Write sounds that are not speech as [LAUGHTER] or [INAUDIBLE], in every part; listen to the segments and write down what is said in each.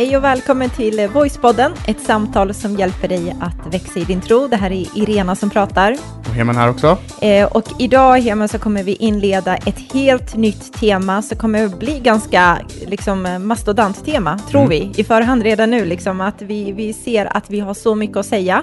Hej och välkommen till Voicepodden, ett samtal som hjälper dig att växa i din tro. Det här är Irena som pratar. Och Heman här också. Eh, och idag, Heman, så kommer vi inleda ett helt nytt tema som kommer bli ganska liksom, mastodant-tema, tror mm. vi, i förhand redan nu. Liksom, att vi, vi ser att vi har så mycket att säga.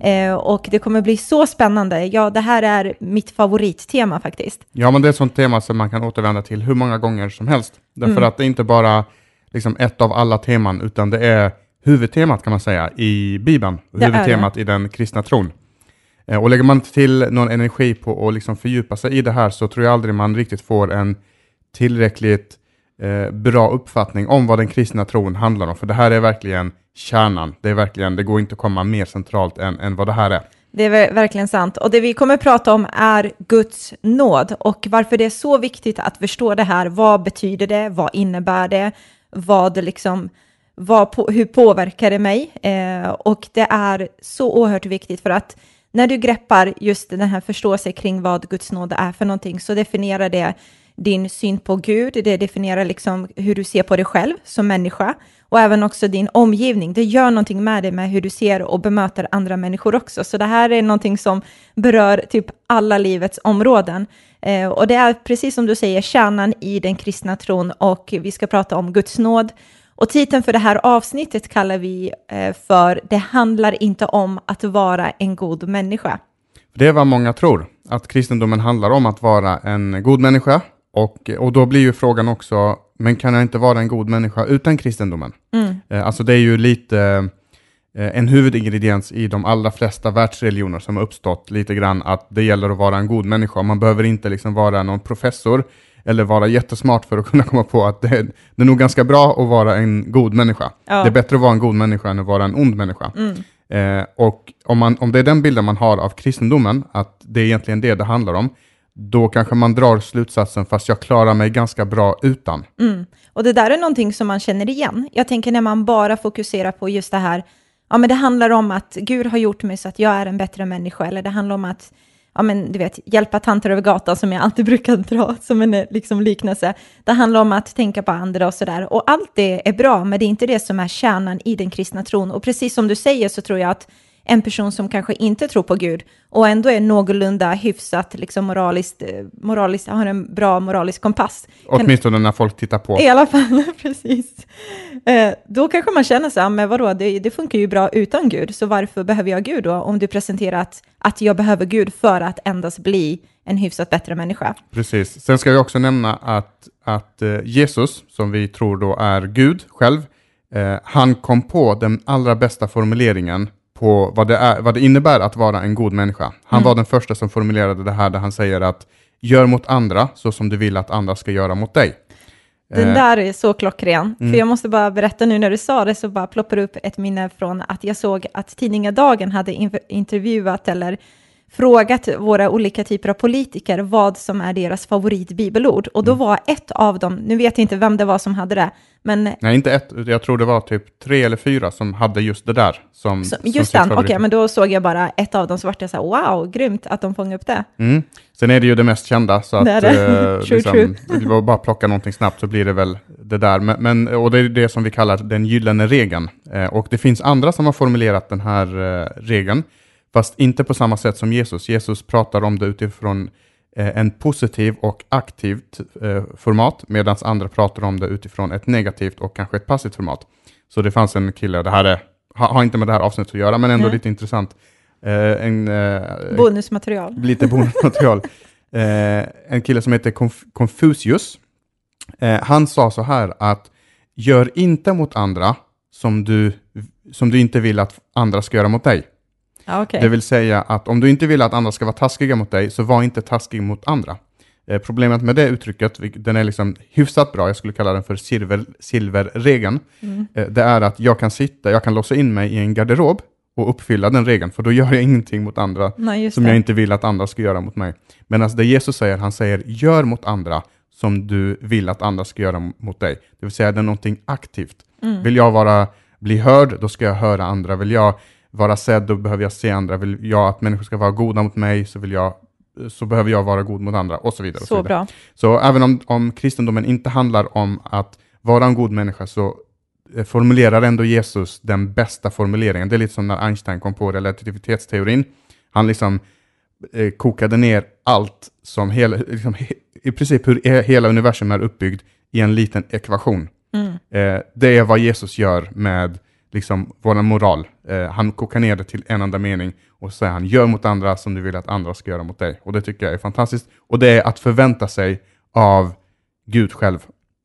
Eh, och det kommer bli så spännande. Ja, det här är mitt favorittema faktiskt. Ja, men det är ett sånt tema som man kan återvända till hur många gånger som helst. Därför mm. att det är inte bara liksom ett av alla teman, utan det är huvudtemat kan man säga i Bibeln, det huvudtemat i den kristna tron. Eh, och lägger man inte till någon energi på att liksom fördjupa sig i det här så tror jag aldrig man riktigt får en tillräckligt eh, bra uppfattning om vad den kristna tron handlar om. För det här är verkligen kärnan. Det är verkligen, det går inte att komma mer centralt än, än vad det här är. Det är verkligen sant. Och det vi kommer att prata om är Guds nåd och varför det är så viktigt att förstå det här. Vad betyder det? Vad innebär det? Vad liksom, vad på, hur påverkar det mig? Eh, och det är så oerhört viktigt för att när du greppar just den här förståelsen kring vad Guds nåd är för någonting så definierar det din syn på Gud, det definierar liksom hur du ser på dig själv som människa och även också din omgivning. Det gör någonting med dig med hur du ser och bemöter andra människor också. Så det här är någonting som berör typ alla livets områden. Eh, och det är precis som du säger kärnan i den kristna tron och vi ska prata om Guds nåd. Och titeln för det här avsnittet kallar vi eh, för Det handlar inte om att vara en god människa. Det är vad många tror, att kristendomen handlar om att vara en god människa. Och, och då blir ju frågan också, men kan jag inte vara en god människa utan kristendomen? Mm. Eh, alltså det är ju lite Eh, en huvudingrediens i de allra flesta världsreligioner som har uppstått lite grann att det gäller att vara en god människa. Man behöver inte liksom vara någon professor eller vara jättesmart för att [LAUGHS] kunna komma på att det är, det är nog ganska bra att vara en god människa. Ja. Det är bättre att vara en god människa än att vara en ond människa. Mm. Eh, och om, man, om det är den bilden man har av kristendomen, att det är egentligen det det handlar om, då kanske man drar slutsatsen, fast jag klarar mig ganska bra utan. Mm. Och det där är någonting som man känner igen. Jag tänker när man bara fokuserar på just det här ja, men det handlar om att Gud har gjort mig så att jag är en bättre människa, eller det handlar om att ja, men, du vet, hjälpa tanter över gatan, som jag alltid [LAUGHS] brukar dra som en eh, liksom, liknelse. Det handlar om att tänka på andra och sådär. Och allt det är bra, men det är inte det som är kärnan i den kristna tron. Och precis som du säger så tror jag att en person som kanske inte tror på Gud och ändå är någorlunda hyfsat liksom moraliskt, eh, moraliskt, har en bra moralisk kompass. Åtminstone när folk tittar på. I alla fall, [LAUGHS] precis. Eh, då kanske man känner sig, men vadå, det, det funkar ju bra utan Gud, så varför behöver jag Gud då? Om du presenterar att, att jag behöver Gud för att endast bli en hyfsat bättre människa. Precis. Sen ska vi också nämna att, att eh, Jesus, som vi tror då är Gud själv, eh, han kom på den allra bästa formuleringen på vad det, är, vad det innebär att vara en god människa. Han mm. var den första som formulerade det här där han säger att gör mot andra så som du vill att andra ska göra mot dig. Den eh. där är så klockren. Mm. För jag måste bara berätta nu när du sa det så bara ploppar upp ett minne från att jag såg att tidningen Dagen hade intervjuat eller frågat våra olika typer av politiker vad som är deras favoritbibelord. Och då mm. var ett av dem, nu vet jag inte vem det var som hade det, men... Nej, inte ett, jag tror det var typ tre eller fyra som hade just det där. Som, så, just den, okej, okay, men då såg jag bara ett av dem, så vart jag så här, wow, grymt att de fångade upp det. Mm. Sen är det ju det mest kända, så att det, det. Eh, [LAUGHS] true, liksom, true. det var bara plocka någonting snabbt så blir det väl det där. Men, men, och det är det som vi kallar den gyllene regeln. Eh, och det finns andra som har formulerat den här eh, regeln. Fast inte på samma sätt som Jesus. Jesus pratar om det utifrån eh, en positiv och aktivt eh, format, medan andra pratar om det utifrån ett negativt och kanske ett passivt format. Så det fanns en kille, det här är, har inte med det här avsnittet att göra, men ändå mm. lite intressant. Eh, en, bonusmaterial. [LAUGHS] Lite bonusmaterial. en kille som heter Conf Confucius. han sa så här att gör inte mot andra som du, som du inte vill att andra ska göra mot dig. Okay. Det vill säga att om du inte vill att andra ska vara taskiga mot dig, så var inte taskig mot andra. Eh, problemet med det uttrycket, den är liksom hyfsat bra, jag skulle kalla den för silver, silverregeln, mm. eh, det är att jag kan sitta, jag kan låsa in mig i en garderob och uppfylla den regeln, för då gör jag ingenting mot andra Nej, som det. jag inte vill att andra ska göra mot mig. Men alltså det Jesus säger, han säger gör mot andra som du vill att andra ska göra mot dig. Det vill säga det är någonting aktivt. Mm. Vill jag vara, bli hörd, då ska jag höra andra. Vill jag vara sedd, då behöver jag se andra. Vill jag att människor ska vara goda mot mig, så, vill jag, så behöver jag vara god mot andra, och så vidare. Så, så vidare. bra. Så även om, om kristendomen inte handlar om att vara en god människa, så eh, formulerar ändå Jesus den bästa formuleringen. Det är lite som när Einstein kom på relativitetsteorin. Han liksom eh, kokade ner allt som hela, liksom, he, i princip hur hela universum är uppbyggd i en liten ekvation. Mm. Eh, det är vad Jesus gör med liksom, vår moral. Eh, han kokar ner det till en enda mening och säger han, gör mot andra som du vill att andra ska göra mot dig. Och det tycker jag är fantastiskt. Och det är att förvänta sig av Gud själv.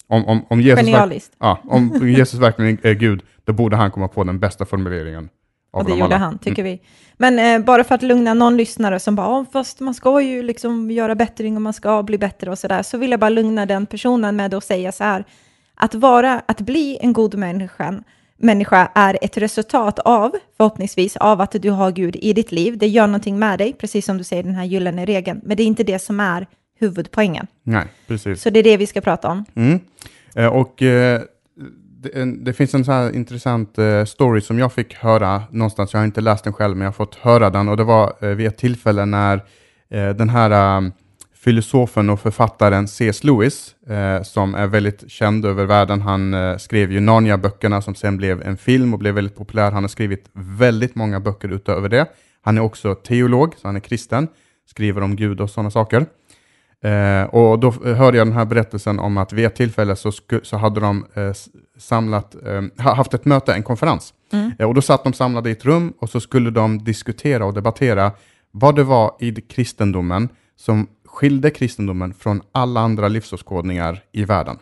Om, om, om, Jesus, verk- ja, om Jesus verkligen är Gud, då borde han komma på den bästa formuleringen. Av Och det gjorde alla. han, tycker vi. Men eh, bara för att lugna någon lyssnare som bara, "Ja, fast man ska ju liksom göra bättring och man ska bli bättre och sådär, så vill jag bara lugna den personen med att säga så här, att vara, att bli en god människa, människa är ett resultat av, förhoppningsvis, av att du har Gud i ditt liv. Det gör någonting med dig, precis som du säger, den här gyllene regeln. Men det är inte det som är huvudpoängen. Nej, precis. Så det är det vi ska prata om. Mm. Eh, och eh, det, det finns en så här intressant eh, story som jag fick höra någonstans, jag har inte läst den själv, men jag har fått höra den, och det var eh, vid ett tillfälle när eh, den här eh, filosofen och författaren C.S. Lewis, eh, som är väldigt känd över världen, han eh, skrev ju Narnia-böckerna som sen blev en film och blev väldigt populär. Han har skrivit väldigt många böcker utöver det. Han är också teolog, så han är kristen, skriver om Gud och sådana saker. Eh, och då hörde jag den här berättelsen om att vid ett tillfälle så, så hade de eh, samlat, eh, ha- haft ett möte, en konferens. Mm. Eh, och då satt de samlade i ett rum och så skulle de diskutera och debattera vad det var i kristendomen som skilde kristendomen från alla andra livsåskådningar i världen.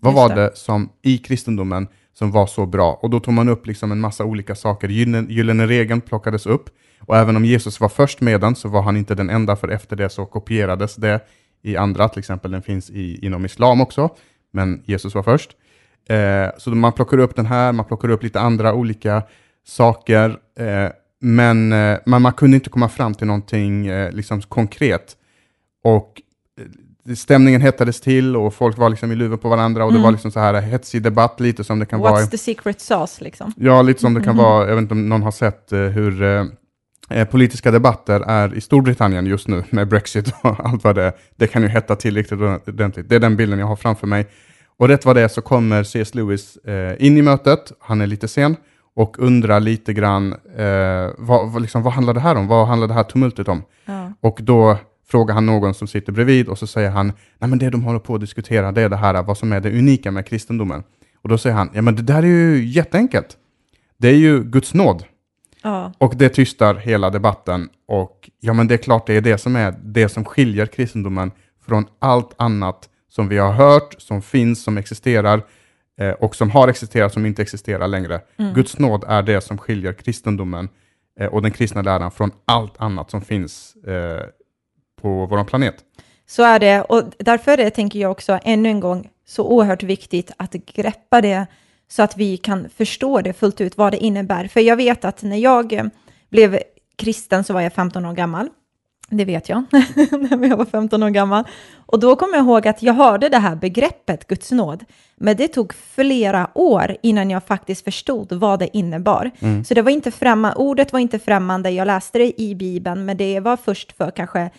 Vad Just var det. det som i kristendomen som var så bra? Och då tog man upp liksom en massa olika saker. Gyllene, regeln plockades upp. Och även om Jesus var först med den så var han inte den enda, för efter det så kopierades det i andra, till exempel den finns i, inom islam också, men Jesus var först. Eh, så man plockar upp den här, man plockar upp lite andra olika saker, eh, men, eh, men man kunde inte komma fram till någonting eh, liksom konkret. Och eh, stämningen hettades till och folk var liksom i luven på varandra och det Mm. var liksom så här hetsig debatt lite som det kan vara. What's the secret sauce, liksom? Ja, lite som det kan Mhm. vara, jag vet inte om någon har sett eh, hur eh, politiska debatter är i Storbritannien just nu med Brexit [LAUGHS] och allt vad det är. Det kan ju hetta till riktigt ordentligt. Det är den bilden jag har framför mig. Och rätt vad det är så kommer C.S. Lewis eh, in i mötet, han är lite sen, och undrar lite grann, vad, vad, liksom, vad handlar det här om? Vad handlar det här tumultet om? Ja. Och då frågar han någon som sitter bredvid och så säger han, nej men det de håller på att diskutera det är det här, vad som är det unika med kristendomen. Och då säger han, ja men det där är ju jätteenkelt. Det är ju Guds nåd. ja. Och det tystar hela debatten. Och ja men det är klart det är det som är det som skiljer kristendomen från allt annat som vi har hört, som finns, som existerar eh, och som har existerat, som inte existerar längre. Mm. Guds nåd är det som skiljer kristendomen eh, och den kristna läran från allt annat som finns eh, på vår planet. Så är det, och därför är det, tänker jag också, ännu en gång, så oerhört viktigt att greppa det så att vi kan förstå det fullt ut, vad det innebär. För jag vet att när jag eh, blev kristen så var jag 15 år gammal. Det vet jag, [LAUGHS] när jag var 15 år gammal. Och då kommer jag ihåg att jag hörde det här begreppet Guds nåd, men det tog flera år innan jag faktiskt förstod vad det innebar. Så det var inte främmande, ordet var inte främmande, jag läste det i Bibeln, men det var först för kanske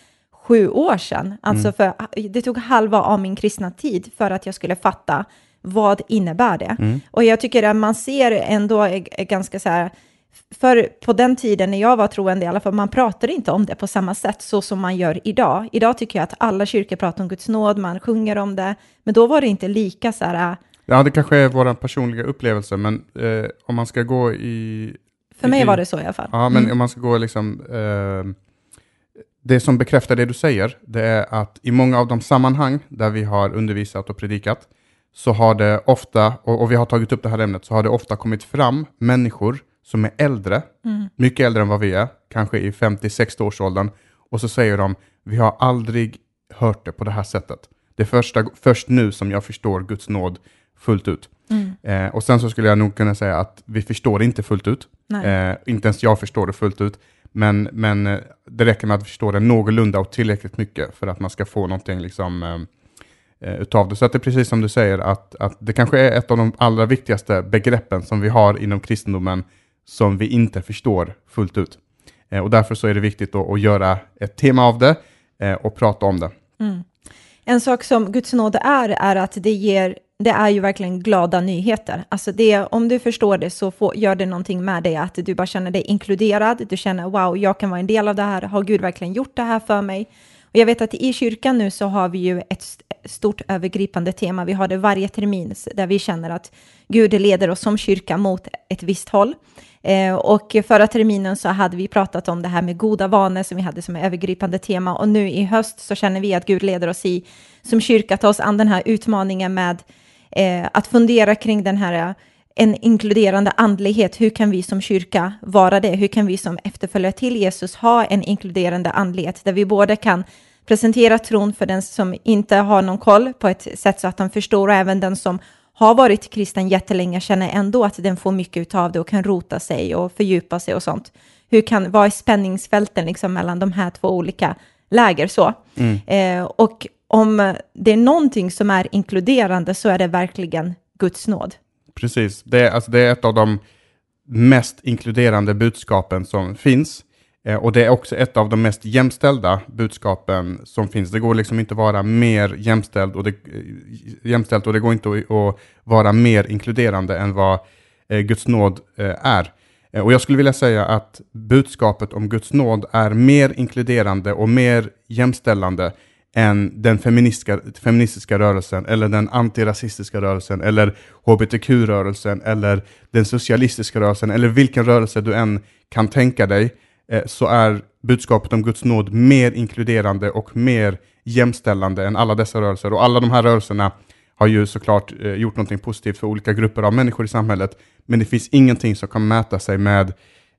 sju år sedan. Alltså för, det tog halva av min kristna tid för att jag skulle fatta vad innebär det. Och jag tycker att man ser ändå är, är ganska så här, för på den tiden när jag var troende i alla fall, man pratade inte om det på samma sätt så som man gör idag. Idag tycker jag att alla kyrkor pratar om Guds nåd, man sjunger om det, men då var det inte lika så här, Ja, det kanske är våra personliga upplevelser, men eh, om man ska gå i... för mig i- var det så i alla fall. Ja, men Mm. om man ska gå liksom... Eh, det som bekräftar det du säger, det är att i många av de sammanhang där vi har undervisat och predikat, så har det ofta, och, och vi har tagit upp det här ämnet, så har det ofta kommit fram människor som är äldre, Mm. mycket äldre än vad vi är, kanske i 50-60 års åldern, och så säger de, vi har aldrig hört det på det här sättet. Det är första, först nu som jag förstår Guds nåd fullt ut. Mm. Eh, och sen så skulle jag nog kunna säga att vi förstår det inte fullt ut. Eh, inte ens jag förstår det fullt ut. Men, men eh, det räcker med att förstå det någorlunda och tillräckligt mycket för att man ska få någonting liksom, eh, eh, utav det. Så att det är precis som du säger, att, att det kanske är ett av de allra viktigaste begreppen som vi har inom kristendomen som vi inte förstår fullt ut. Eh, och därför så är det viktigt då att göra ett tema av det eh, och prata om det. Mm. En sak som Guds nåd är, är att det ger det är ju verkligen glada nyheter. Alltså det, om du förstår det så får, gör det någonting med dig, att du bara känner dig inkluderad, du känner wow, jag kan vara en del av det här, har Gud verkligen gjort det här för mig? Och jag vet att i kyrkan nu så har vi ju ett stort övergripande tema, vi har det varje termin, där vi känner att Gud leder oss som kyrka mot ett visst håll. Eh, och förra terminen så hade vi pratat om det här med goda vanor som vi hade som övergripande tema och nu i höst så känner vi att Gud leder oss i som kyrka ta oss an den här utmaningen med eh, att fundera kring den här en inkluderande andlighet. Hur kan vi som kyrka vara det? Hur kan vi som efterföljare till Jesus ha en inkluderande andlighet där vi både kan presentera tron för den som inte har någon koll på ett sätt så att han förstår och även den som har varit kristen jättelänge känner ändå att den får mycket av det och kan rota sig och fördjupa sig och sånt. Hur kan, vad är spänningsfälten liksom mellan de här två olika läger så? Mm. Eh, och om eh, det är någonting som är inkluderande så är det verkligen Guds nåd. Precis, det är, alltså, det är ett av de mest inkluderande budskapen som finns. Eh, och det är också ett av de mest jämställda budskapen som finns. Det går liksom inte att vara mer jämställd och det, eh, jämställt och det går inte att, att vara mer inkluderande än vad eh, Guds nåd eh, är. Och jag skulle vilja säga att budskapet om Guds nåd är mer inkluderande och mer jämställande än den feministiska, feministiska rörelsen eller den antirasistiska rörelsen eller hbtq-rörelsen eller den socialistiska rörelsen eller vilken rörelse du än kan tänka dig Eh, så är budskapet om Guds nåd mer inkluderande och mer jämställande än alla dessa rörelser. Och alla de här rörelserna har ju såklart eh, gjort någonting positivt för olika grupper av människor i samhället, men det finns ingenting som kan mäta sig med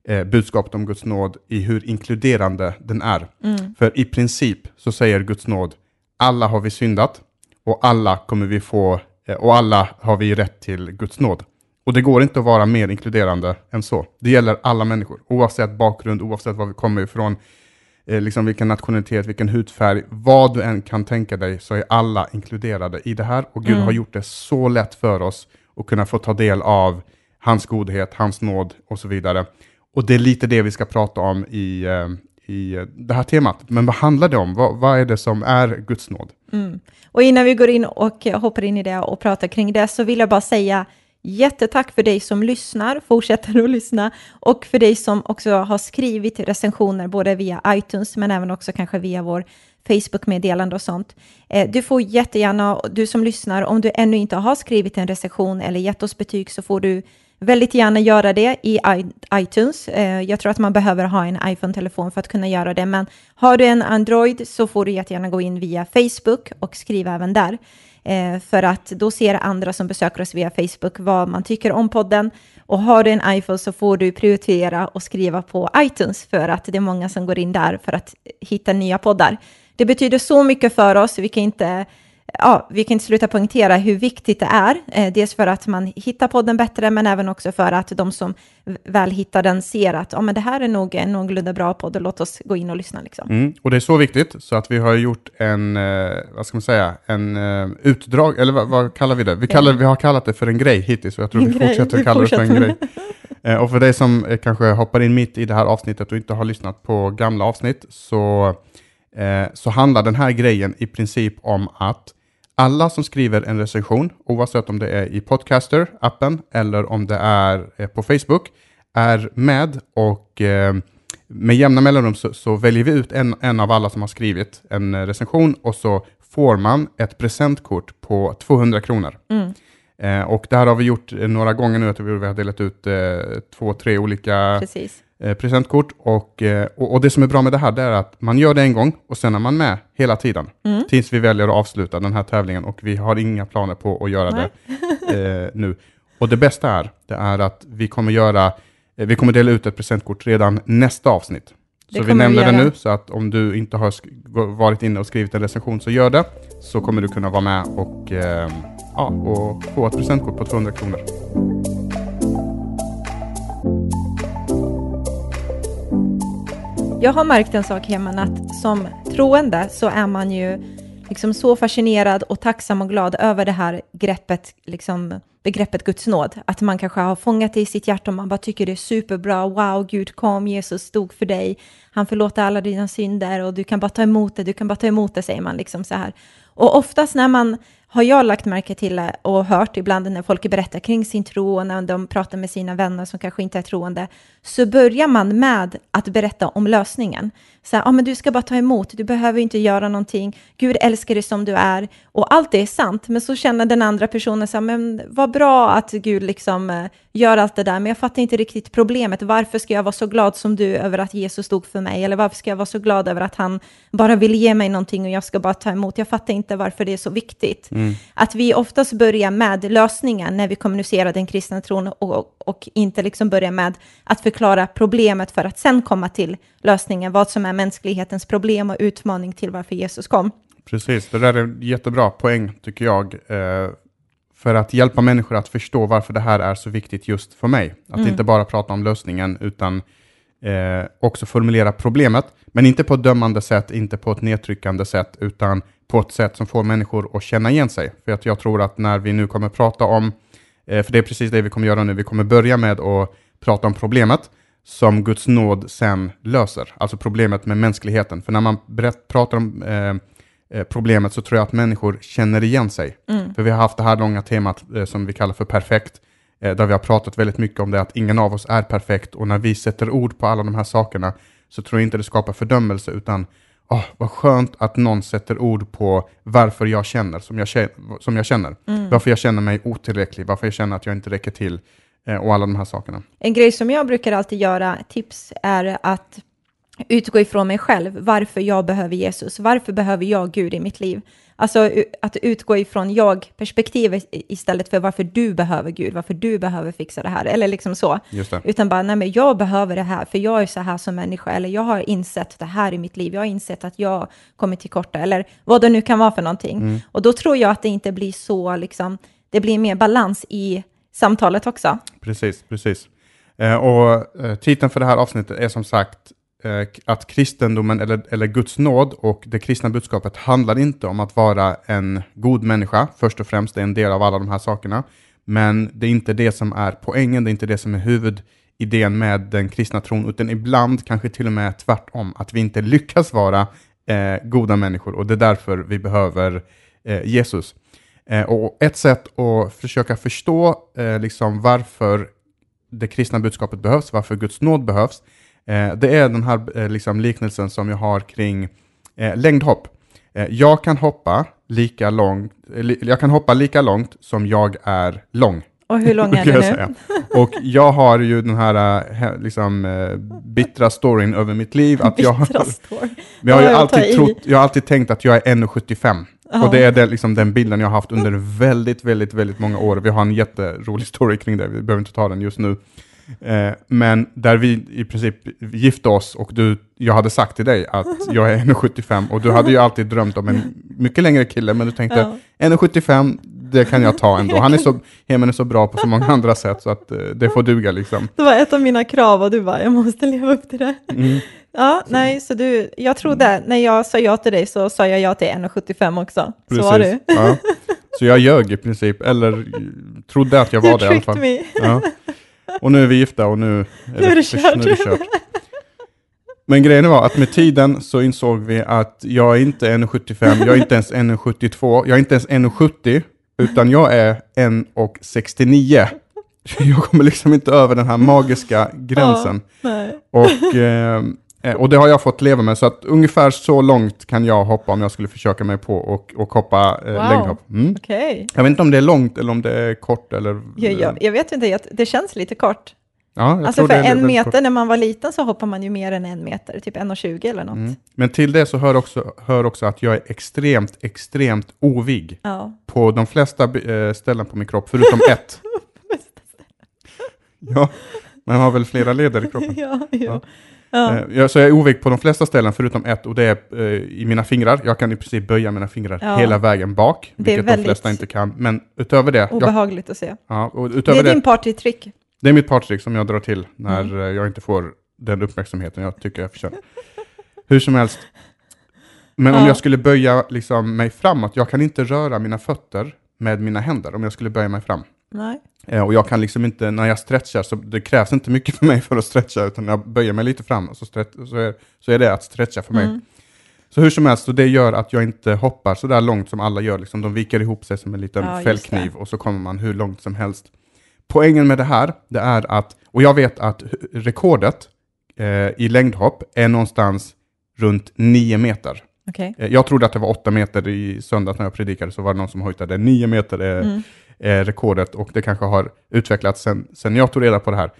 eh, budskapet om Guds nåd i hur inkluderande den är. Mm. För i princip så säger Guds nåd, alla har vi syndat och alla kommer vi få, eh, och alla har vi rätt till Guds nåd. Och det går inte att vara mer inkluderande än så. Det gäller alla människor, oavsett bakgrund, oavsett var vi kommer ifrån, eh, liksom vilken nationalitet, vilken hudfärg, vad du än kan tänka dig, så är alla inkluderade i det här. Och Gud mm. har gjort det så lätt för oss att kunna få ta del av hans godhet, hans nåd och så vidare. Och det är lite det vi ska prata om i, eh, i eh, det här temat. Men vad handlar det om? Vad, vad är det som är Guds nåd? Mm. Och innan vi går in och hoppar in i det och pratar kring det, så vill jag bara säga Jättetack för dig som lyssnar, fortsätter att lyssna, och för dig som också har skrivit recensioner, både via iTunes, men även också kanske via vår Facebook-meddelande och sånt. Eh, du får jättegärna, du som lyssnar, om du ännu inte har skrivit en recension eller gett oss betyg, så får du väldigt gärna göra det i iTunes. Eh, jag tror att man behöver ha en iPhone-telefon för att kunna göra det, men har du en Android så får du jättegärna gå in via Facebook och skriva även där. Eh, för att då ser andra som besöker oss via Facebook vad man tycker om podden. Och har du en iPhone så får du prioritera och skriva på iTunes för att det är många som går in där för att hitta nya poddar. Det betyder så mycket för oss, vi kan inte ja, vi kan inte sluta poängtera hur viktigt det är. Eh, dels för att man hittar podden bättre, men även också för att de som väl hittar den ser att ja, men det här är nog en någorlunda bra podd och låt oss gå in och lyssna. Liksom. Mm, och det är så viktigt så att vi har gjort en, eh, vad ska man säga, en uh, utdrag, eller vad, vad, kallar vi det? Vi, kallar, vi har kallat det för en grej hittills och jag tror en vi grej, fortsätter att kalla det för en grej. Uh, [LAUGHS] och för dig som uh, kanske hoppar in mitt i det här avsnittet och inte har lyssnat på gamla avsnitt så, så handlar den här grejen i princip om att alla som skriver en recension, oavsett om det är i Podcaster-appen eller om det är eh, på Facebook, är med och eh, med jämna mellanrum så, så, väljer vi ut en, en av alla som har skrivit en recension och så får man ett presentkort på 200 kronor. Mm. Eh, och det här har vi gjort några gånger nu, att vi har delat ut eh, två, tre olika Precis eh, presentkort. Och, eh, och, och, det som är bra med det här det är att man gör det en gång och sen är man med hela tiden. Mm. Tills vi väljer att avsluta den här tävlingen och vi har inga planer på att göra Nej. det eh, nu. Och det bästa är, det är att vi kommer göra, eh, vi kommer dela ut ett presentkort redan nästa avsnitt. Det så vi nämner det nu, så att om du inte har varit inne och skrivit en recension så gör det, så kommer du kunna vara med och, eh, ja, och få ett presentkort på 200 kronor. Jag har märkt en sak hemma att som troende så är man ju liksom så fascinerad och tacksam och glad över det här greppet, liksom begreppet Guds nåd. Att man kanske har fångat det i sitt hjärta och man bara tycker det är superbra. Wow, Gud kom, Jesus stod för dig. Han förlåter alla dina synder och du kan bara ta emot det, du kan bara ta emot det, säger man liksom så här. Och oftast när man har jag lagt märke till och hört ibland när folk berättar kring sin tro och när de pratar med sina vänner som kanske inte är troende, så börjar man med att berätta om lösningen. Så här, ah, men du ska bara ta emot, du behöver inte göra någonting, Gud älskar dig som du är. Och allt det är sant, men så känner den andra personen så här, men vad bra att Gud liksom eh, gör allt det där, men jag fattar inte riktigt problemet. Varför ska jag vara så glad som du över att Jesus stod för mig? Eller varför ska jag vara så glad över att han bara vill ge mig någonting och jag ska bara ta emot? Jag fattar inte varför det är så viktigt. Mm. Att vi oftast börjar med lösningen när vi kommunicerar den kristna tron och, och inte liksom börjar med att förklara problemet för att sen komma till lösningen, vad som är mänsklighetens problem och utmaning till varför Jesus kom. Precis, det där är en jättebra poäng tycker jag. Eh, för att hjälpa människor att förstå varför det här är så viktigt just för mig. Att mm. inte bara prata om lösningen, utan eh, också formulera problemet. Men inte på ett dömande sätt, inte på ett nedtryckande sätt, utan på ett sätt som får människor att känna igen sig. För att jag tror att när vi nu kommer prata om, eh, för det är precis det vi kommer göra nu, vi kommer börja med att prata om problemet som Guds nåd sen löser. Alltså problemet med mänskligheten. För när man berätt, pratar om eh, problemet så tror jag att människor känner igen sig. Mm. För vi har haft det här långa temat eh, som vi kallar för perfekt, eh, där vi har pratat väldigt mycket om det, att ingen av oss är perfekt. Och när vi sätter ord på alla de här sakerna så tror jag inte det skapar fördömelse, utan oh, vad skönt att någon sätter ord på varför jag känner som jag, som jag känner. Mm. Varför jag känner mig otillräcklig, varför jag känner att jag inte räcker till eh, och alla de här sakerna. En grej som jag brukar alltid göra, tips, är att utgå ifrån mig själv, varför jag behöver Jesus, varför behöver jag Gud i mitt liv? Alltså att utgå ifrån jag-perspektivet istället för varför du behöver Gud, varför du behöver fixa det här, eller liksom så. Utan bara, nej men jag behöver det här, för jag är så här som människa, eller jag har insett det här i mitt liv, jag har insett att jag kommer till korta, eller vad det nu kan vara för någonting. Mm. Och då tror jag att det inte blir så, liksom, det blir mer balans i samtalet också. Precis, precis. Eh, och eh, titeln för det här avsnittet är som sagt Eh, att kristendomen eller, eller Guds nåd och det kristna budskapet handlar inte om att vara en god människa, först och främst, det är en del av alla de här sakerna. Men det är inte det som är poängen, det är inte det som är huvudidén med den kristna tron, utan ibland kanske till och med tvärtom, att vi inte lyckas vara eh, goda människor och det är därför vi behöver eh, Jesus. Eh, och ett sätt att försöka förstå eh, liksom varför det kristna budskapet behövs, varför Guds nåd behövs, det är den här eh, liksom, liknelsen som jag har kring eh, längdhopp. Eh, jag kan hoppa lika långt, jag kan hoppa lika långt som jag är lång. Och hur lång [LAUGHS] är du nu? Och jag har ju den här eh, liksom, eh, bittra storyn över mitt liv. Att jag, [LAUGHS] jag, har ju alltid trott, jag har alltid tänkt att jag är 1,75. Och det är det, liksom, den bilden jag har haft under väldigt, väldigt, väldigt många år. Vi har en jätterolig story kring det, vi behöver inte ta den just nu. Eh, men där vi i princip gifte oss och du, jag hade sagt till dig att [LAUGHS] jag är 1,75 och du hade ju alltid drömt om en mycket längre kille, men du tänkte ja. 1,75, det kan jag ta ändå. Han är så, Hemen är så bra på så många [LAUGHS] andra sätt så att eh, det får duga liksom. Det var ett av mina krav och du bara, jag måste leva upp till det. Mm. Ja, så. nej, så du, jag trodde, när jag sa ja till dig så sa jag ja till 1,75 också. Precis. Så var du. Ja. [LAUGHS] Så jag ljög i princip, eller trodde att jag var you det i alla fall. Me. Ja. Och nu är vi gifta och nu är, nu är det, kört. Nu är det kört. Men grejen var att med tiden så insåg vi att jag är inte 1,75, jag är inte ens 1,72, jag är inte ens 1,70, utan jag är 1,69. Jag kommer liksom inte över den här magiska gränsen. Ja, och Eh, och det har jag fått leva med, så att ungefär så långt kan jag hoppa om jag skulle försöka mig på och, och hoppa eh, wow. längdhopp. Mm. Okay. Jag vet inte om det är långt eller om det är kort eller... Ja, ja, jag vet inte, det känns lite kort. Ja, jag alltså för en meter, kort. när man var liten så hoppar man ju mer än en meter, typ 1,20 eller något. Mm. Men till det så hör också, hör också att jag är extremt, extremt ovig ja. på de flesta eh, ställen på min kropp, förutom [LAUGHS] ett. ja, man har väl flera leder i kroppen. [LAUGHS] ja, ja. Ja. Eh, så jag är ovig på de flesta ställen förutom ett och det är eh, i mina fingrar. Jag kan i princip böja mina fingrar ja. hela vägen bak, vilket de flesta inte kan. Men utöver det... Obehagligt jag, att se. Ja, och utöver det är din partytrick. Det är mitt partytrick som jag drar till när mm. Eh, jag inte får den uppmärksamheten jag tycker jag förtjänar. Hur som helst. Men ja. om jag skulle böja liksom, mig framåt, jag kan inte röra mina fötter med mina händer om jag skulle böja mig fram. Nej. Eh, och jag kan liksom inte, när jag stretchar, så det krävs inte mycket för mig för att stretcha, utan jag böjer mig lite fram, så, stretch, så, är, så är det att stretcha för mig. Mm. Så hur som helst, så det gör att jag inte hoppar så där långt som alla gör. Liksom, de viker ihop sig som en liten Ja, fällkniv och så kommer man hur långt som helst. Poängen med det här, det är att, och jag vet att rekordet eh, i längdhopp är någonstans runt 9 meter. Okej. Eh, Jag trodde att det var 8 meter i söndags när jag predikade, så var det någon som hojtade 9 meter är, Mm. Är rekordet och det kanske har utvecklats sen, sen jag tog reda på det här.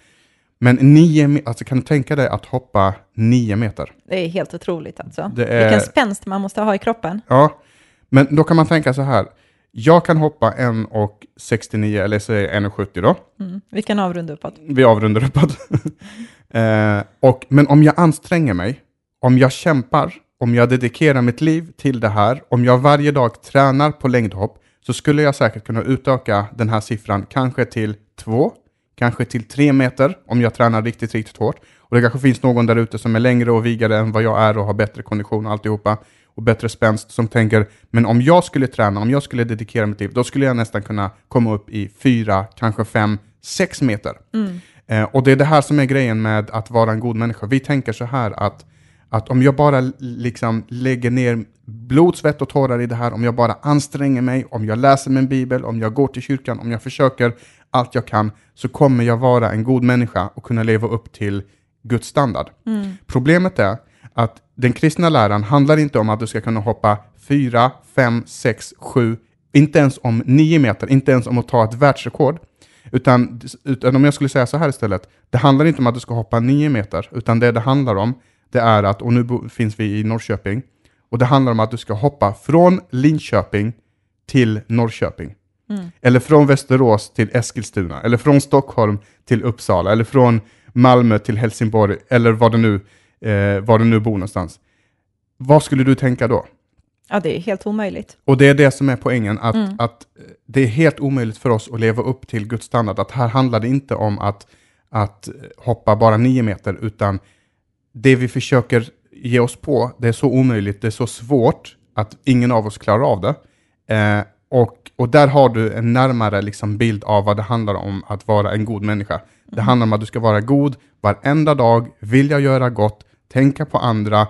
Men 9 meter, alltså kan du tänka dig att hoppa 9 meter? Det är helt otroligt alltså. Det är- Vilken spänst man måste ha i kroppen. Ja, men då kan man tänka så här. Jag kan hoppa 1,69 eller säg 1,70 då. Mm. Vi kan avrunda uppåt. Vi avrundar uppåt. [LAUGHS] eh, och, men om jag anstränger mig, om jag kämpar, om jag dedikerar mitt liv till det här, om jag varje dag tränar på längdhopp, så skulle jag säkert kunna utöka den här siffran kanske till två, kanske till tre meter om jag tränar riktigt, riktigt hårt. Och det kanske finns någon där ute som är längre och vigare än vad jag är och har bättre kondition och alltihopa och bättre spänst som tänker, men om jag skulle träna, om jag skulle dedikera mitt liv, då skulle jag nästan kunna komma upp i fyra, kanske fem, sex meter. Eh, och det är det här som är grejen med att vara en god människa. Vi tänker så här att, att om jag bara liksom lägger ner blod, svett och tårar i det här, om jag bara anstränger mig, om jag läser min bibel, om jag går till kyrkan, om jag försöker allt jag kan, så kommer jag vara en god människa och kunna leva upp till Guds standard. Problemet är att den kristna läran handlar inte om att du ska kunna hoppa 4, 5, 6, 7, inte ens om 9 meter, inte ens om att ta ett världsrekord. Utan, utan om jag skulle säga så här istället, det handlar inte om att du ska hoppa 9 meter, utan det det handlar om, det är att, och nu finns vi i Norrköping, och det handlar om att du ska hoppa från Linköping till Norrköping. Eller från Västerås till Eskilstuna, eller från Stockholm till Uppsala, eller från Malmö till Helsingborg, eller var du nu, eh, var du nu bor någonstans. Vad skulle du tänka då? Ja, det är helt omöjligt. Och det är det som är poängen, att, att eh, det är helt omöjligt för oss att leva upp till Guds standard. Att här handlar det inte om att, att eh, hoppa bara nio meter, utan det vi försöker ge oss på, det är så omöjligt, det är så svårt att ingen av oss klarar av det. Eh, och, och där har du en närmare liksom bild av vad det handlar om att vara en god människa. Det handlar om att du ska vara god varenda dag, vilja göra gott, tänka på andra,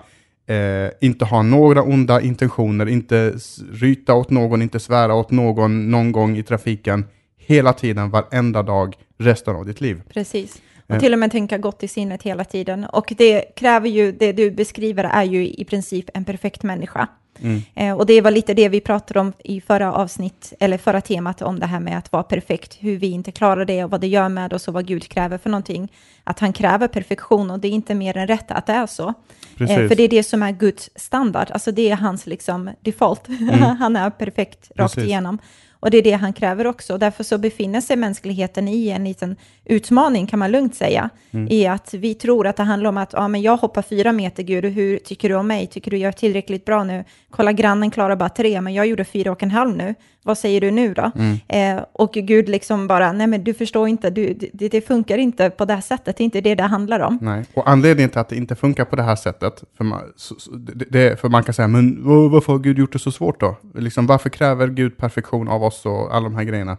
eh, inte ha några onda intentioner, inte ryta åt någon, inte svära åt någon någon gång i trafiken. Hela tiden, varenda dag, resten av ditt liv. Precis. Och till och med tänka gott i sinnet hela tiden. Och det kräver ju, det du beskriver är ju i princip en perfekt människa. Mm. Eh, och det var lite det vi pratade om i förra avsnitt, eller förra temat om det här med att vara perfekt, hur vi inte klarar det och vad det gör med oss och vad Gud kräver för någonting. Att han kräver perfektion och det är inte mer än rätt att det är så. Eh, för det är det som är Guds standard, alltså det är hans liksom default. [LAUGHS] han är perfekt rakt Precis. igenom. Och det är det han kräver också. Därför så befinner sig mänskligheten i en liten utmaning, kan man lugnt säga, i att vi tror att det handlar om att ja, men jag hoppar fyra meter, Gud, och hur tycker du om mig? Tycker du jag är tillräckligt bra nu? Kolla, grannen klarar bara tre, men jag gjorde fyra och en halv nu. Vad säger du nu då? Eh, och Gud liksom bara, nej men du förstår inte, du, det, det funkar inte på det här sättet, det är inte det det handlar om. Nej, och anledningen till att det inte funkar på det här sättet, för man, så, så, det, för man kan säga, men varför har Gud gjort det så svårt då? Liksom, varför kräver Gud perfektion av oss och alla de här grejerna?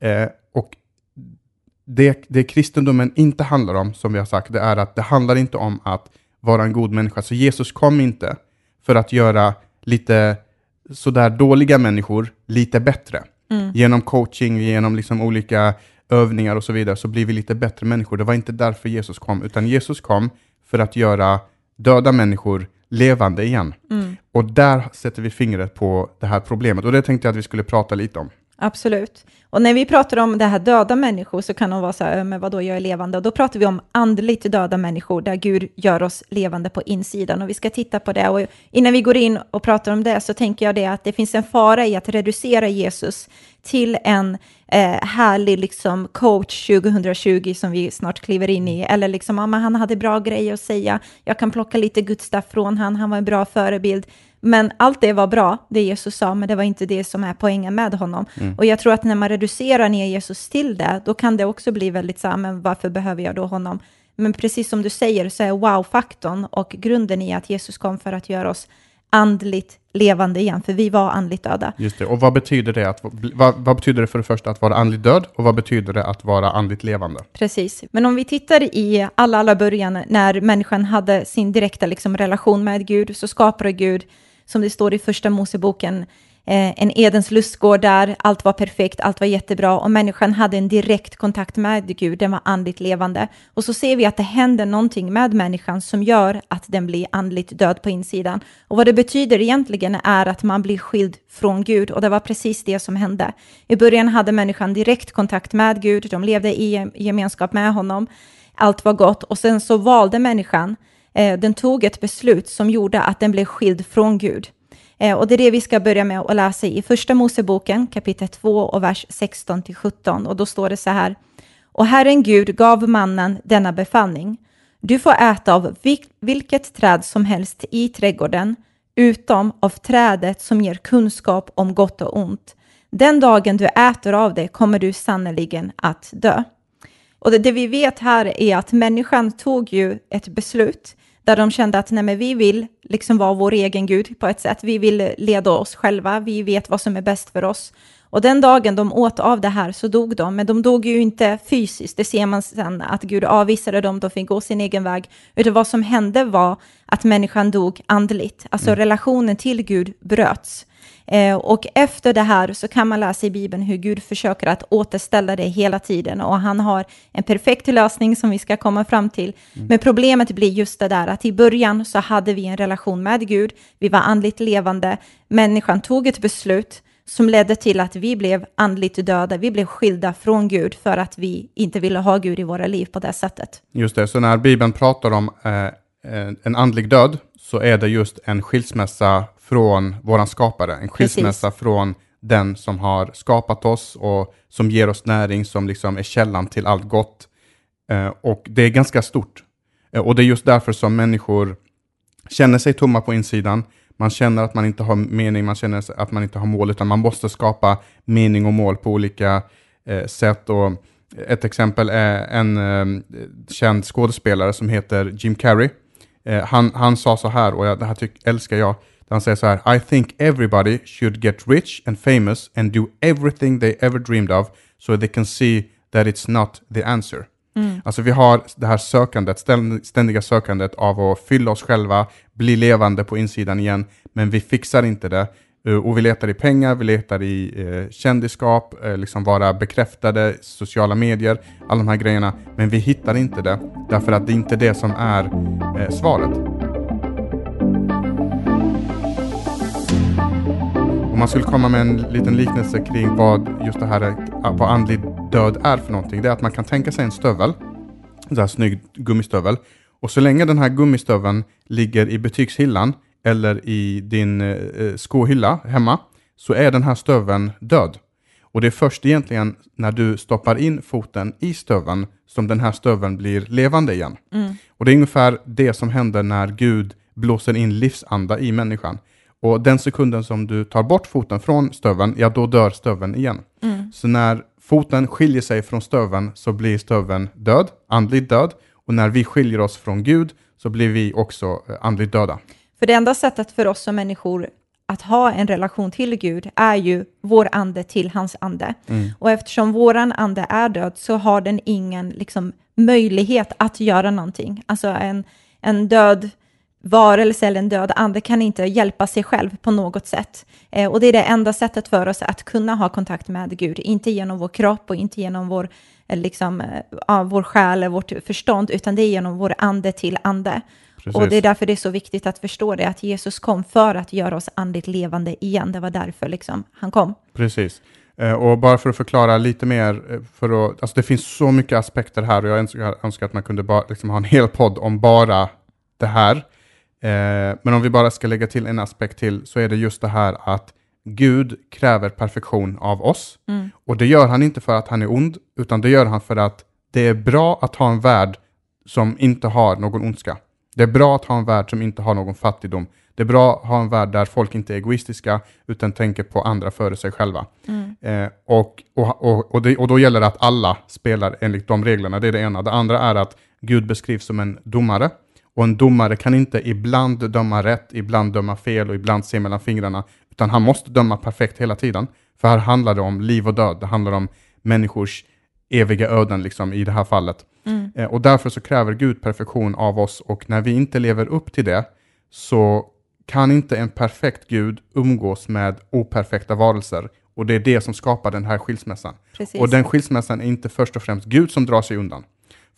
Eh, och det, det kristendomen inte handlar om, som vi har sagt, det är att det handlar inte om att vara en god människa. Så Jesus kom inte för att göra lite sådär dåliga människor lite bättre. Genom coaching, genom liksom olika övningar och så vidare, så blir vi lite bättre människor. Det var inte därför Jesus kom, utan Jesus kom för att göra döda människor levande igen. Och där sätter vi fingret på det här problemet. Och det tänkte jag att vi skulle prata lite om. Absolut. Och när vi pratar om det här döda människor så kan de vara så här, "Äh, men vadå, jag är levande? Och då pratar vi om andligt döda människor, där Gud gör oss levande på insidan. Och vi ska titta på det. Och innan vi går in och pratar om det så tänker jag det att det finns en fara i att reducera Jesus till en eh, härlig liksom coach 2020 som vi snart kliver in i. Eller liksom, ja, men han hade bra grejer att säga, jag kan plocka lite Guds stuff från han, han var en bra förebild. Men allt det var bra, det Jesus sa, men det var inte det som är poängen med honom. Och jag tror att när man reducerar ner Jesus till det, då kan det också bli väldigt så här, men varför behöver jag då honom? Men precis som du säger så är wow-faktorn och grunden i att Jesus kom för att göra oss andligt levande igen, för vi var andligt döda. Just det. Och vad betyder det, att, vad, vad betyder det för det första att vara andligt död och vad betyder det att vara andligt levande? Precis. Men om vi tittar i alla, alla början när människan hade sin direkta liksom, relation med Gud så skapade Gud, som det står i första Moseboken, Eh, en Edens lustgård där allt var perfekt, allt var jättebra och människan hade en direkt kontakt med Gud, den var andligt levande. Och så ser vi att det händer någonting med människan som gör att den blir andligt död på insidan. Och vad det betyder egentligen är att man blir skild från Gud och det var precis det som hände. I början hade människan direkt kontakt med Gud, de levde i gemenskap med honom, allt var gott och sen så valde människan eh, den tog ett beslut som gjorde att den blev skild från Gud. Eh, och det är det vi ska börja med att läsa i Första Moseboken kapitel 2 och vers 16 till 17. Och då står det så här. Och Herren Gud gav mannen denna befallning. Du får äta av vilket träd som helst i trädgården, utom av trädet som ger kunskap om gott och ont. Den dagen du äter av det kommer du sannoliken att dö. Och det, det vi vet här är att människan tog ju ett beslut där de kände att nej, men vi vill liksom vara vår egen Gud på ett sätt. Vi vill leda oss själva, vi vet vad som är bäst för oss. Och den dagen de åt av det här så dog de, men de dog ju inte fysiskt, det ser man sen, att Gud avvisade dem, de fick gå sin egen väg, utan vad som hände var att människan dog andligt, alltså mm. relationen till Gud bröts. Eh, och efter det här så kan man läsa i Bibeln hur Gud försöker att återställa det hela tiden och han har en perfekt lösning som vi ska komma fram till. Mm. Men problemet blir just det där att i början så hade vi en relation med Gud, vi var andligt levande, människan tog ett beslut som ledde till att vi blev andligt döda, vi blev skilda från Gud för att vi inte ville ha Gud i våra liv på det sättet. Just det, så när Bibeln pratar om eh, en andlig död så är det just en skilsmässa från våran skapare, en skilsmässa Precis. från den som har skapat oss och som ger oss näring, som liksom är källan till allt gott. Eh, och det är ganska stort. Eh, och det är just därför som människor känner sig tomma på insidan. Man känner att man inte har mening, man känner att man inte har mål, utan man måste skapa mening och mål på olika eh, sätt. Och ett exempel är en eh, känd skådespelare som heter Jim Carrey. Eh, han, han sa så här, och jag, det här tyck, älskar jag, han säger så här, I think everybody should get rich and famous and do everything they ever dreamed of so they can see that it's not the answer. Mm. Alltså vi har det här sökandet, ständiga sökandet av att fylla oss själva, bli levande på insidan igen, men vi fixar inte det. Eh, och vi letar i pengar, vi letar i eh, kändisskap, eh, liksom vara bekräftade, sociala medier, alla de här grejerna. Men vi hittar inte det, därför att det är inte det som är eh, svaret. Om man skulle komma med en liten liknelse kring vad just det här vad andlig död är för någonting, det är att man kan tänka sig en stövel, en här snygg gummistövel, och så länge den här gummistöveln ligger i butikshyllan eller i din eh, skohylla hemma, så är den här stöveln död. Och det är först egentligen när du stoppar in foten i stöveln som den här stöveln blir levande igen. Mm. Och det är ungefär det som händer när Gud blåser in livsanda i människan. Och den sekunden som du tar bort foten från stöveln, ja då dör stöveln igen. Mm. Så när foten skiljer sig från stöveln så blir stöveln död, andligt död. Och när vi skiljer oss från Gud så blir vi också eh, andligt döda. För det enda sättet för oss som människor att ha en relation till Gud är ju vår ande till hans ande. Mm. Och eftersom våran ande är död så har den ingen liksom, möjlighet att göra någonting. Alltså en, en död varelse eller en död ande kan inte hjälpa sig själv på något sätt. Eh, och det är det enda sättet för oss att kunna ha kontakt med Gud, inte genom vår kropp och inte genom vår, eh, liksom, eh, vår själ eller vårt förstånd, utan det är genom vår ande till ande. Precis. Och det är därför det är så viktigt att förstå det, att Jesus kom för att göra oss andligt levande igen. Det var därför liksom han kom. Precis. Eh, och bara för att förklara lite mer, eh, för att, alltså det finns så mycket aspekter här och jag önskar, önskar att man kunde bara, liksom ha en hel podd om bara det här. Eh, men om vi bara ska lägga till en aspekt till så är det just det här att Gud kräver perfektion av oss. Mm. Och det gör han inte för att han är ond, utan det gör han för att det är bra att ha en värld som inte har någon ondska. Det är bra att ha en värld som inte har någon fattigdom. Det är bra att ha en värld där folk inte är egoistiska utan tänker på andra före sig själva. Mm. Eh, och, och, och, och, det, och då gäller det att alla spelar enligt de reglerna. Det är det ena. Det andra är att Gud beskrivs som en domare Och en domare kan inte ibland döma rätt, ibland döma fel och ibland se mellan fingrarna, utan han måste döma perfekt hela tiden. För här handlar det om liv och död, det handlar om människors eviga öden liksom, i det här fallet. Mm. Eh, och därför så kräver Gud perfektion av oss och när vi inte lever upp till det så kan inte en perfekt Gud umgås med operfekta varelser. Och det är det som skapar den här skilsmässan. Precis. Och den skilsmässan är inte först och främst Gud som drar sig undan.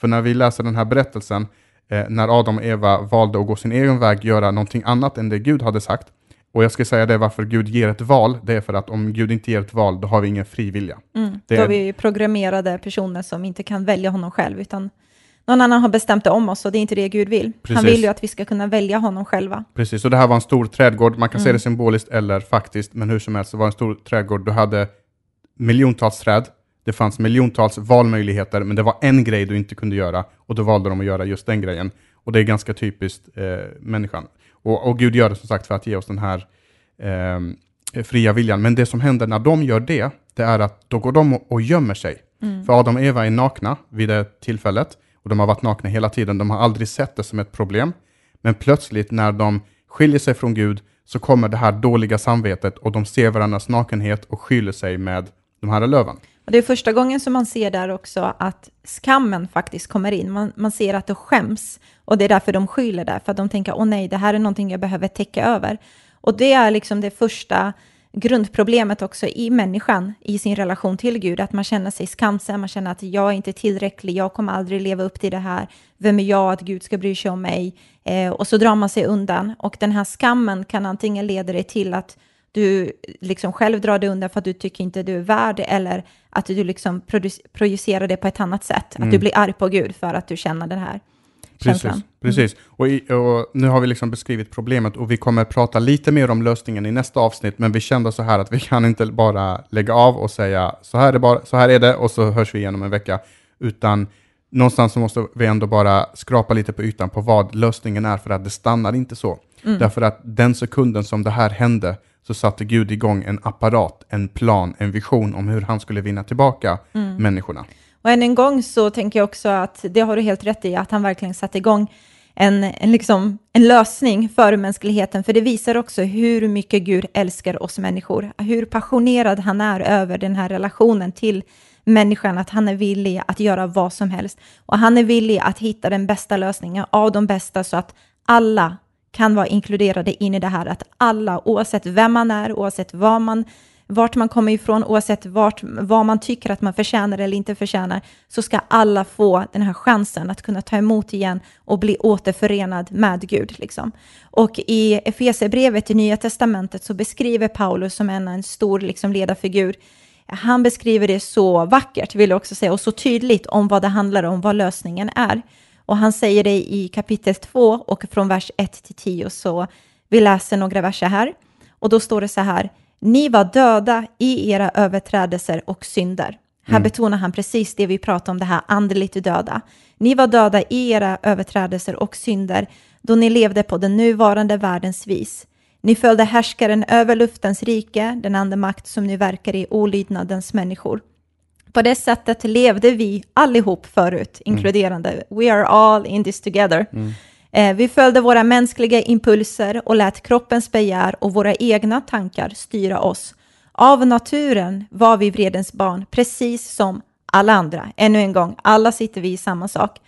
För när vi läser den här berättelsen, eh, när Adam och Eva valde att gå sin egen väg, göra någonting annat än det Gud hade sagt. Och jag ska säga det, varför Gud ger ett val, det är för att om Gud inte ger ett val, då har vi ingen fri vilja. Mm. Då är- vi programmerade personer som inte kan välja honom själv, utan någon annan har bestämt det om oss och det är inte det Gud vill. Han Precis. vill ju att vi ska kunna välja honom själva. Precis, och det här var en stor trädgård. Man kan Mm. se det symboliskt eller faktiskt, men hur som helst, det var en stor trädgård. Du hade miljontals träd, det fanns miljontals valmöjligheter, men det var en grej du inte kunde göra och då valde de att göra just den grejen. Och det är ganska typiskt eh, människan. Och, och Gud gör det som sagt för att ge oss den här eh, fria viljan. Men det som händer när de gör det, det är att då går de och- och gömmer sig. För Adam och Eva är nakna vid det tillfället och de har varit nakna hela tiden. De har aldrig sett det som ett problem. Men plötsligt när de skiljer sig från Gud så kommer det här dåliga samvetet och de ser varandras nakenhet och skyller sig med de här löven. Och det är första gången som man ser där också att skammen faktiskt kommer in. Man, man ser att de skäms och det är därför de skyller där, för att de tänker åh nej, det här är någonting jag behöver täcka över. Och det är liksom det första grundproblemet också i människan, i sin relation till Gud, att man känner sig skamsen, man känner att jag är inte tillräcklig, jag kommer aldrig leva upp till det här, vem är jag att Gud ska bry sig om mig? Eh, och så drar man sig undan. Och den här skammen kan antingen leda dig till att du liksom själv drar dig undan för att du tycker inte du är värd, eller att du liksom projicerar det på ett annat sätt, att du blir arg på Gud för att du känner den här känslan. Precis, precis. Och, i, och nu har vi liksom beskrivit problemet och vi kommer prata lite mer om lösningen i nästa avsnitt, men vi kände så här att vi kan inte bara lägga av och säga så här är, bara, så här är det och så hörs vi igen om en vecka, utan någonstans så måste vi ändå bara skrapa lite på ytan på vad lösningen är, för att det stannar inte så. Därför att den sekunden som det här hände så satte Gud igång en apparat, en plan, en vision om hur han skulle vinna tillbaka människorna. Och än en gång så tänker jag också att det har du helt rätt i, att han verkligen satte igång en, en, liksom, en lösning för mänskligheten, för det visar också hur mycket Gud älskar oss människor, hur passionerad han är över den här relationen till människan, att han är villig att göra vad som helst. Och han är villig att hitta den bästa lösningen av de bästa så att alla kan vara inkluderade in i det här, att alla, oavsett vem man är, oavsett var man vart man kommer ifrån, oavsett vart, vad man tycker att man förtjänar eller inte förtjänar, så ska alla få den här chansen att kunna ta emot igen och bli återförenad med Gud. Liksom. Och i Efesierbrevet i Nya Testamentet så beskriver Paulus som en, en stor liksom, ledarfigur, han beskriver det så vackert, vill jag också säga, och så tydligt om vad det handlar om, vad lösningen är. Och han säger det i kapitel 2 och från vers 1 till 10, så vi läser några verser här. Och då står det så här, ni var döda i era överträdelser och synder. Här betonar han precis det vi pratar om, det här andligt döda. Ni var döda i era överträdelser och synder då ni levde på den nuvarande världens vis. Ni följde härskaren över luftens rike, den andemakt som nu verkar i olydnadens människor. På det sättet levde vi allihop förut, inkluderande We are all in this together. Eh, vi följde våra mänskliga impulser och lät kroppens begär och våra egna tankar styra oss. Av naturen var vi vredens barn, precis som alla andra. Ännu en gång, alla sitter vi i samma sak.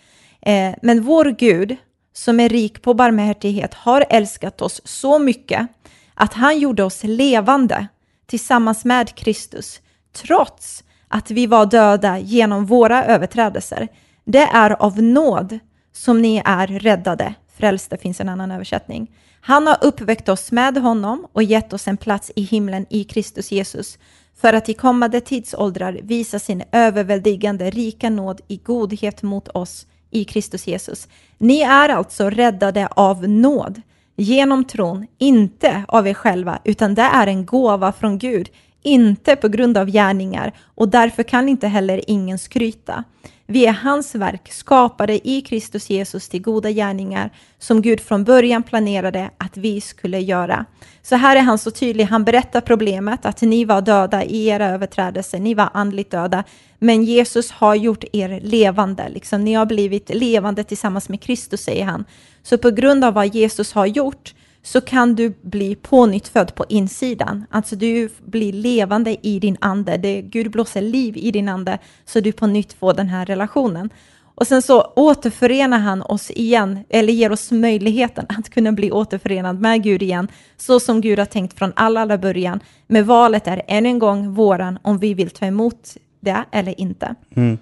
Eh, men vår Gud, som är rik på barmhärtighet, har älskat oss så mycket att han gjorde oss levande tillsammans med Kristus, trots att vi var döda genom våra överträdelser. Det är av nåd som ni är räddade. Frälste finns en annan översättning. Han har uppväckt oss med honom och gett oss en plats i himlen i Kristus Jesus för att i kommande tidsåldrar visa sin överväldigande rika nåd i godhet mot oss i Kristus Jesus. Ni är alltså räddade av nåd genom tron, inte av er själva, utan det är en gåva från Gud, inte på grund av gärningar och därför kan inte heller ingen skryta. Vi är hans verk, skapade i Kristus Jesus till goda gärningar som Gud från början planerade att vi skulle göra. Så här är han så tydlig, han berättar problemet att ni var döda i era överträdelser, ni var andligt döda, men Jesus har gjort er levande, liksom ni har blivit levande tillsammans med Kristus, säger han. Så på grund av vad Jesus har gjort så kan du bli pånyttfödd på insidan. Alltså du blir levande i din ande. Det, Gud blåser liv i din ande så du på nytt får den här relationen. Och sen så återförenar han oss igen, eller ger oss möjligheten att kunna bli återförenad med Gud igen, så som Gud har tänkt från alla, alla början. Men valet är än en gång våran om vi vill ta emot det eller inte. Mm.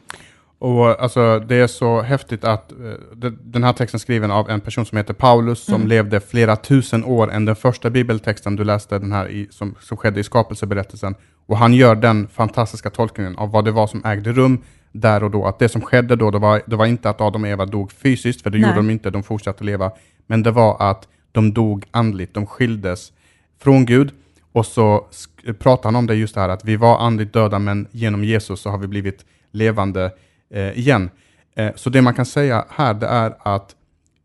Och alltså, Det är så häftigt att uh, den här texten är skriven av en person som heter Paulus, som mm. levde flera tusen år än den första bibeltexten du läste, den här i, som, som skedde i skapelseberättelsen. Och han gör den fantastiska tolkningen av vad det var som ägde rum där och då. Att det som skedde då, det var, det var inte att Adam och Eva dog fysiskt, för det Nej. gjorde de inte, de fortsatte leva. Men det var att de dog andligt, de skildes från Gud. Och så pratar han om det just det här att vi var andligt döda, men genom Jesus så har vi blivit levande eh, igen. Eh, så det man kan säga här, det är att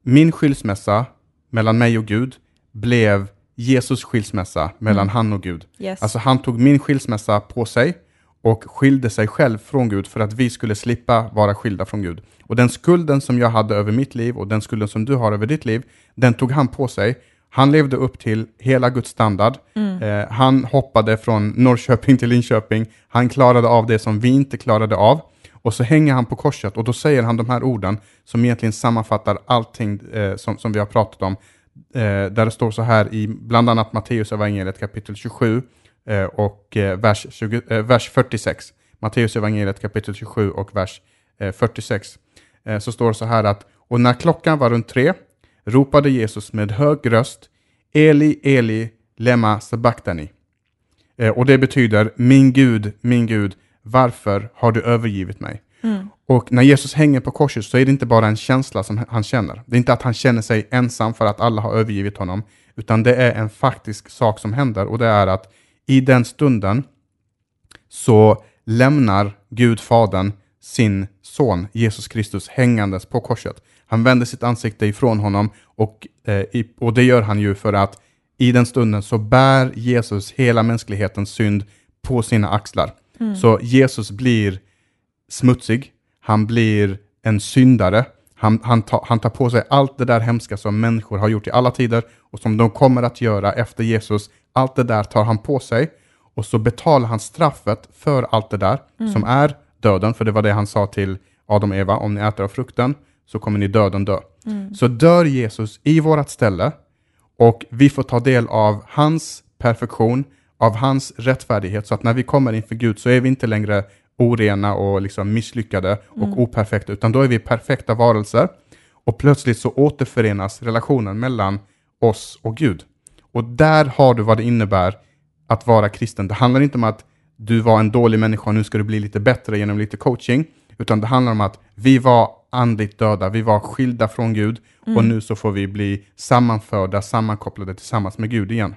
min skilsmässa mellan mig och Gud blev Jesus skilsmässa mellan mm. han och Gud. Yes. Alltså han tog min skilsmässa på sig och skilde sig själv från Gud för att vi skulle slippa vara skilda från Gud. Och den skulden som jag hade över mitt liv och den skulden som du har över ditt liv, den tog han på sig. Han levde upp till hela Guds standard. Mm. Eh, han hoppade från Norrköping till Linköping. Han klarade av det som vi inte klarade av. Och så hänger han på korset och då säger han de här orden som egentligen sammanfattar allting eh, som, som vi har pratat om. Eh, där det står så här i bland annat Matteus evangeliet kapitel 27 Eh, och eh, vers, 20, eh, vers 46. Matteus evangeliet kapitel 27 och vers eh, 46. Eh, så står det så här att, och när klockan var runt tre ropade Jesus med hög röst Eli, Eli, lema sabachthani. Eh, och det betyder min Gud, min Gud, varför har du övergivit mig? Mm. Och när Jesus hänger på korset så är det inte bara en känsla som han känner. Det är inte att han känner sig ensam för att alla har övergivit honom, utan det är en faktisk sak som händer och det är att i den stunden så lämnar Gud Fadern sin son Jesus Kristus hängandes på korset. Han vänder sitt ansikte ifrån honom och, eh, och det gör han ju för att i den stunden så bär Jesus hela mänsklighetens synd på sina axlar. Mm. Så Jesus blir smutsig, han blir en syndare, han, han, ta, han tar på sig allt det där hemska som människor har gjort i alla tider och som de kommer att göra efter Jesus allt det där tar han på sig och så betalar han straffet för allt det där mm. som är döden, för det var det han sa till Adam och Eva, om ni äter av frukten så kommer ni döden dö. Mm. Så dör Jesus i vårt ställe och vi får ta del av hans perfektion, av hans rättfärdighet, så att när vi kommer inför Gud så är vi inte längre orena och liksom misslyckade och mm. operfekta, utan då är vi perfekta varelser. Och plötsligt så återförenas relationen mellan oss och Gud. Och där har du vad det innebär att vara kristen. Det handlar inte om att du var en dålig människa och nu ska du bli lite bättre genom lite coaching, utan det handlar om att vi var andligt döda, vi var skilda från Gud mm. och nu så får vi bli sammanförda, sammankopplade tillsammans med Gud igen.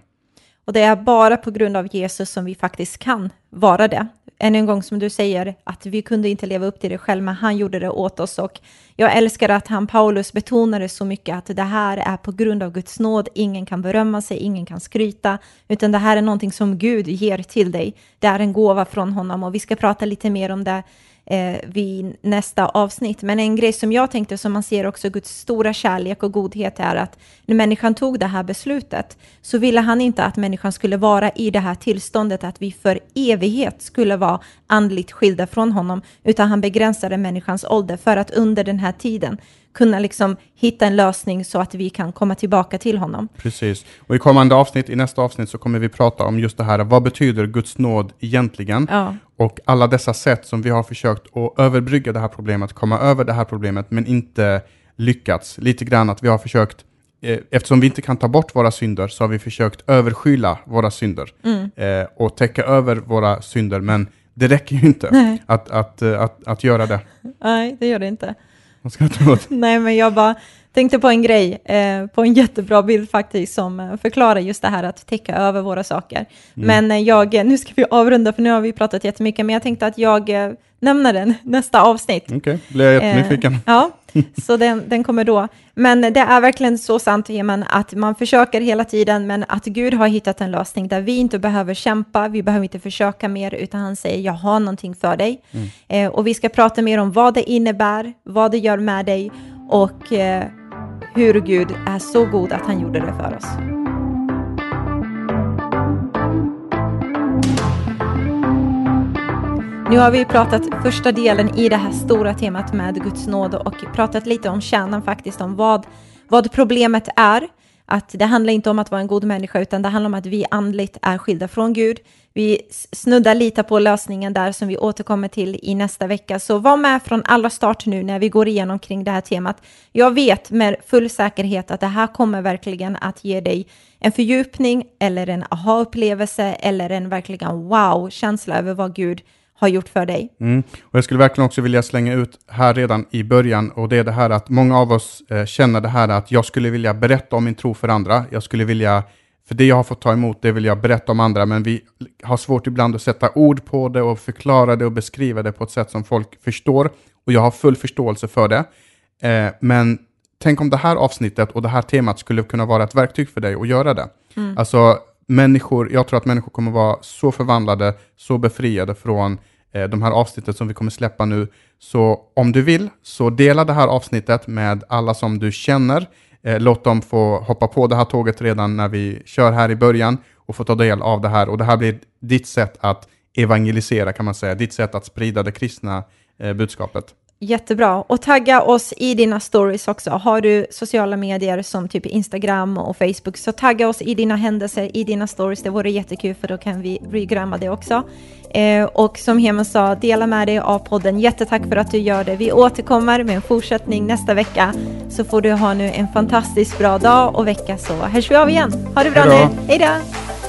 Och det är bara på grund av Jesus som vi faktiskt kan vara det än en gång som du säger, att vi kunde inte leva upp till det själva, men han gjorde det åt oss. Och jag älskar att han, Paulus, betonade så mycket att det här är på grund av Guds nåd. Ingen kan berömma sig, ingen kan skryta, utan det här är någonting som Gud ger till dig. Det är en gåva från honom och vi ska prata lite mer om det eh, vid nästa avsnitt. Men en grej som jag tänkte, som man ser också Guds stora kärlek och godhet, är att när människan tog det här beslutet så ville han inte att människan skulle vara i det här tillståndet, att vi för evighet skulle vara andligt skilda från honom, utan han begränsade människans ålder för att under den här tiden kunna liksom hitta en lösning så att vi kan komma tillbaka till honom. Precis. Och i kommande avsnitt, i nästa avsnitt, så kommer vi prata om just det här, vad betyder Guds nåd egentligen? Ja. Och alla dessa sätt som vi har försökt att överbrygga det här problemet, komma över det här problemet, men inte lyckats. Lite grann att vi har försökt eh, Eftersom vi inte kan ta bort våra synder så har vi försökt överskylla våra synder mm. eh, och täcka över våra synder, men det räcker ju inte att, att, att, att, att göra det. Nej, det gör det inte. Vad ska du åt? [LAUGHS] Nej, men jag bara tänkte på en grej, eh, på en jättebra bild faktiskt, som eh, förklarar just det här att täcka över våra saker. Mm. Men eh, jag, nu ska vi avrunda, för nu har vi pratat jättemycket, men jag tänkte att jag eh, nämner den [LAUGHS] nästa avsnitt. Okej, okay, blir jag jättenyfiken. Eh, [LAUGHS] ja, [LAUGHS] så den, den kommer då. Men det är verkligen så sant, Heman, att man försöker hela tiden, men att Gud har hittat en lösning där vi inte behöver kämpa, vi behöver inte försöka mer, utan han säger jag har någonting för dig. Mm. Eh, och vi ska prata mer om vad det innebär, vad det gör med dig och eh, hur Gud är så god att han gjorde det för oss. Nu har vi pratat första delen i det här stora temat med Guds nåd och pratat lite om kärnan faktiskt, om vad, vad problemet är. Att det handlar inte om att vara en god människa, utan det handlar om att vi andligt är skilda från Gud. Vi snuddar lite på lösningen där som vi återkommer till i nästa vecka. Så var med från allra start nu när vi går igenom kring det här temat. Jag vet med full säkerhet att det här kommer verkligen att ge dig en fördjupning eller en aha-upplevelse eller en verkligen wow-känsla över vad Gud har gjort för dig. Mm. Och jag skulle verkligen också vilja slänga ut här redan i början, och det är det här att många av oss eh, känner det här att jag skulle vilja berätta om min tro för andra. Jag skulle vilja, för det jag har fått ta emot, det vill jag berätta om andra, men vi har svårt ibland att sätta ord på det och förklara det och beskriva det på ett sätt som folk förstår. Och jag har full förståelse för det. Eh, men tänk om det här avsnittet och det här temat skulle kunna vara ett verktyg för dig att göra det. Mm. Alltså, människor, jag tror att människor kommer vara så förvandlade, så befriade från eh, de här avsnittet som vi kommer släppa nu. Så om du vill, så dela det här avsnittet med alla som du känner. Eh, låt dem få hoppa på det här tåget redan när vi kör här i början och få ta del av det här. Och det här blir ditt sätt att evangelisera kan man säga, ditt sätt att sprida det kristna eh, budskapet. Jättebra. Och tagga oss i dina stories också. Har du sociala medier som typ Instagram och Facebook så tagga oss i dina händelser, i dina stories. Det vore jättekul för då kan vi regramma det också. Eh, och som Heman sa, dela med dig av podden. Jättetack för att du gör det. Vi återkommer med en fortsättning nästa vecka. Så får du ha nu en fantastiskt bra dag och vecka så hörs vi av igen. Ha det bra Hejdå. nu. Hej då!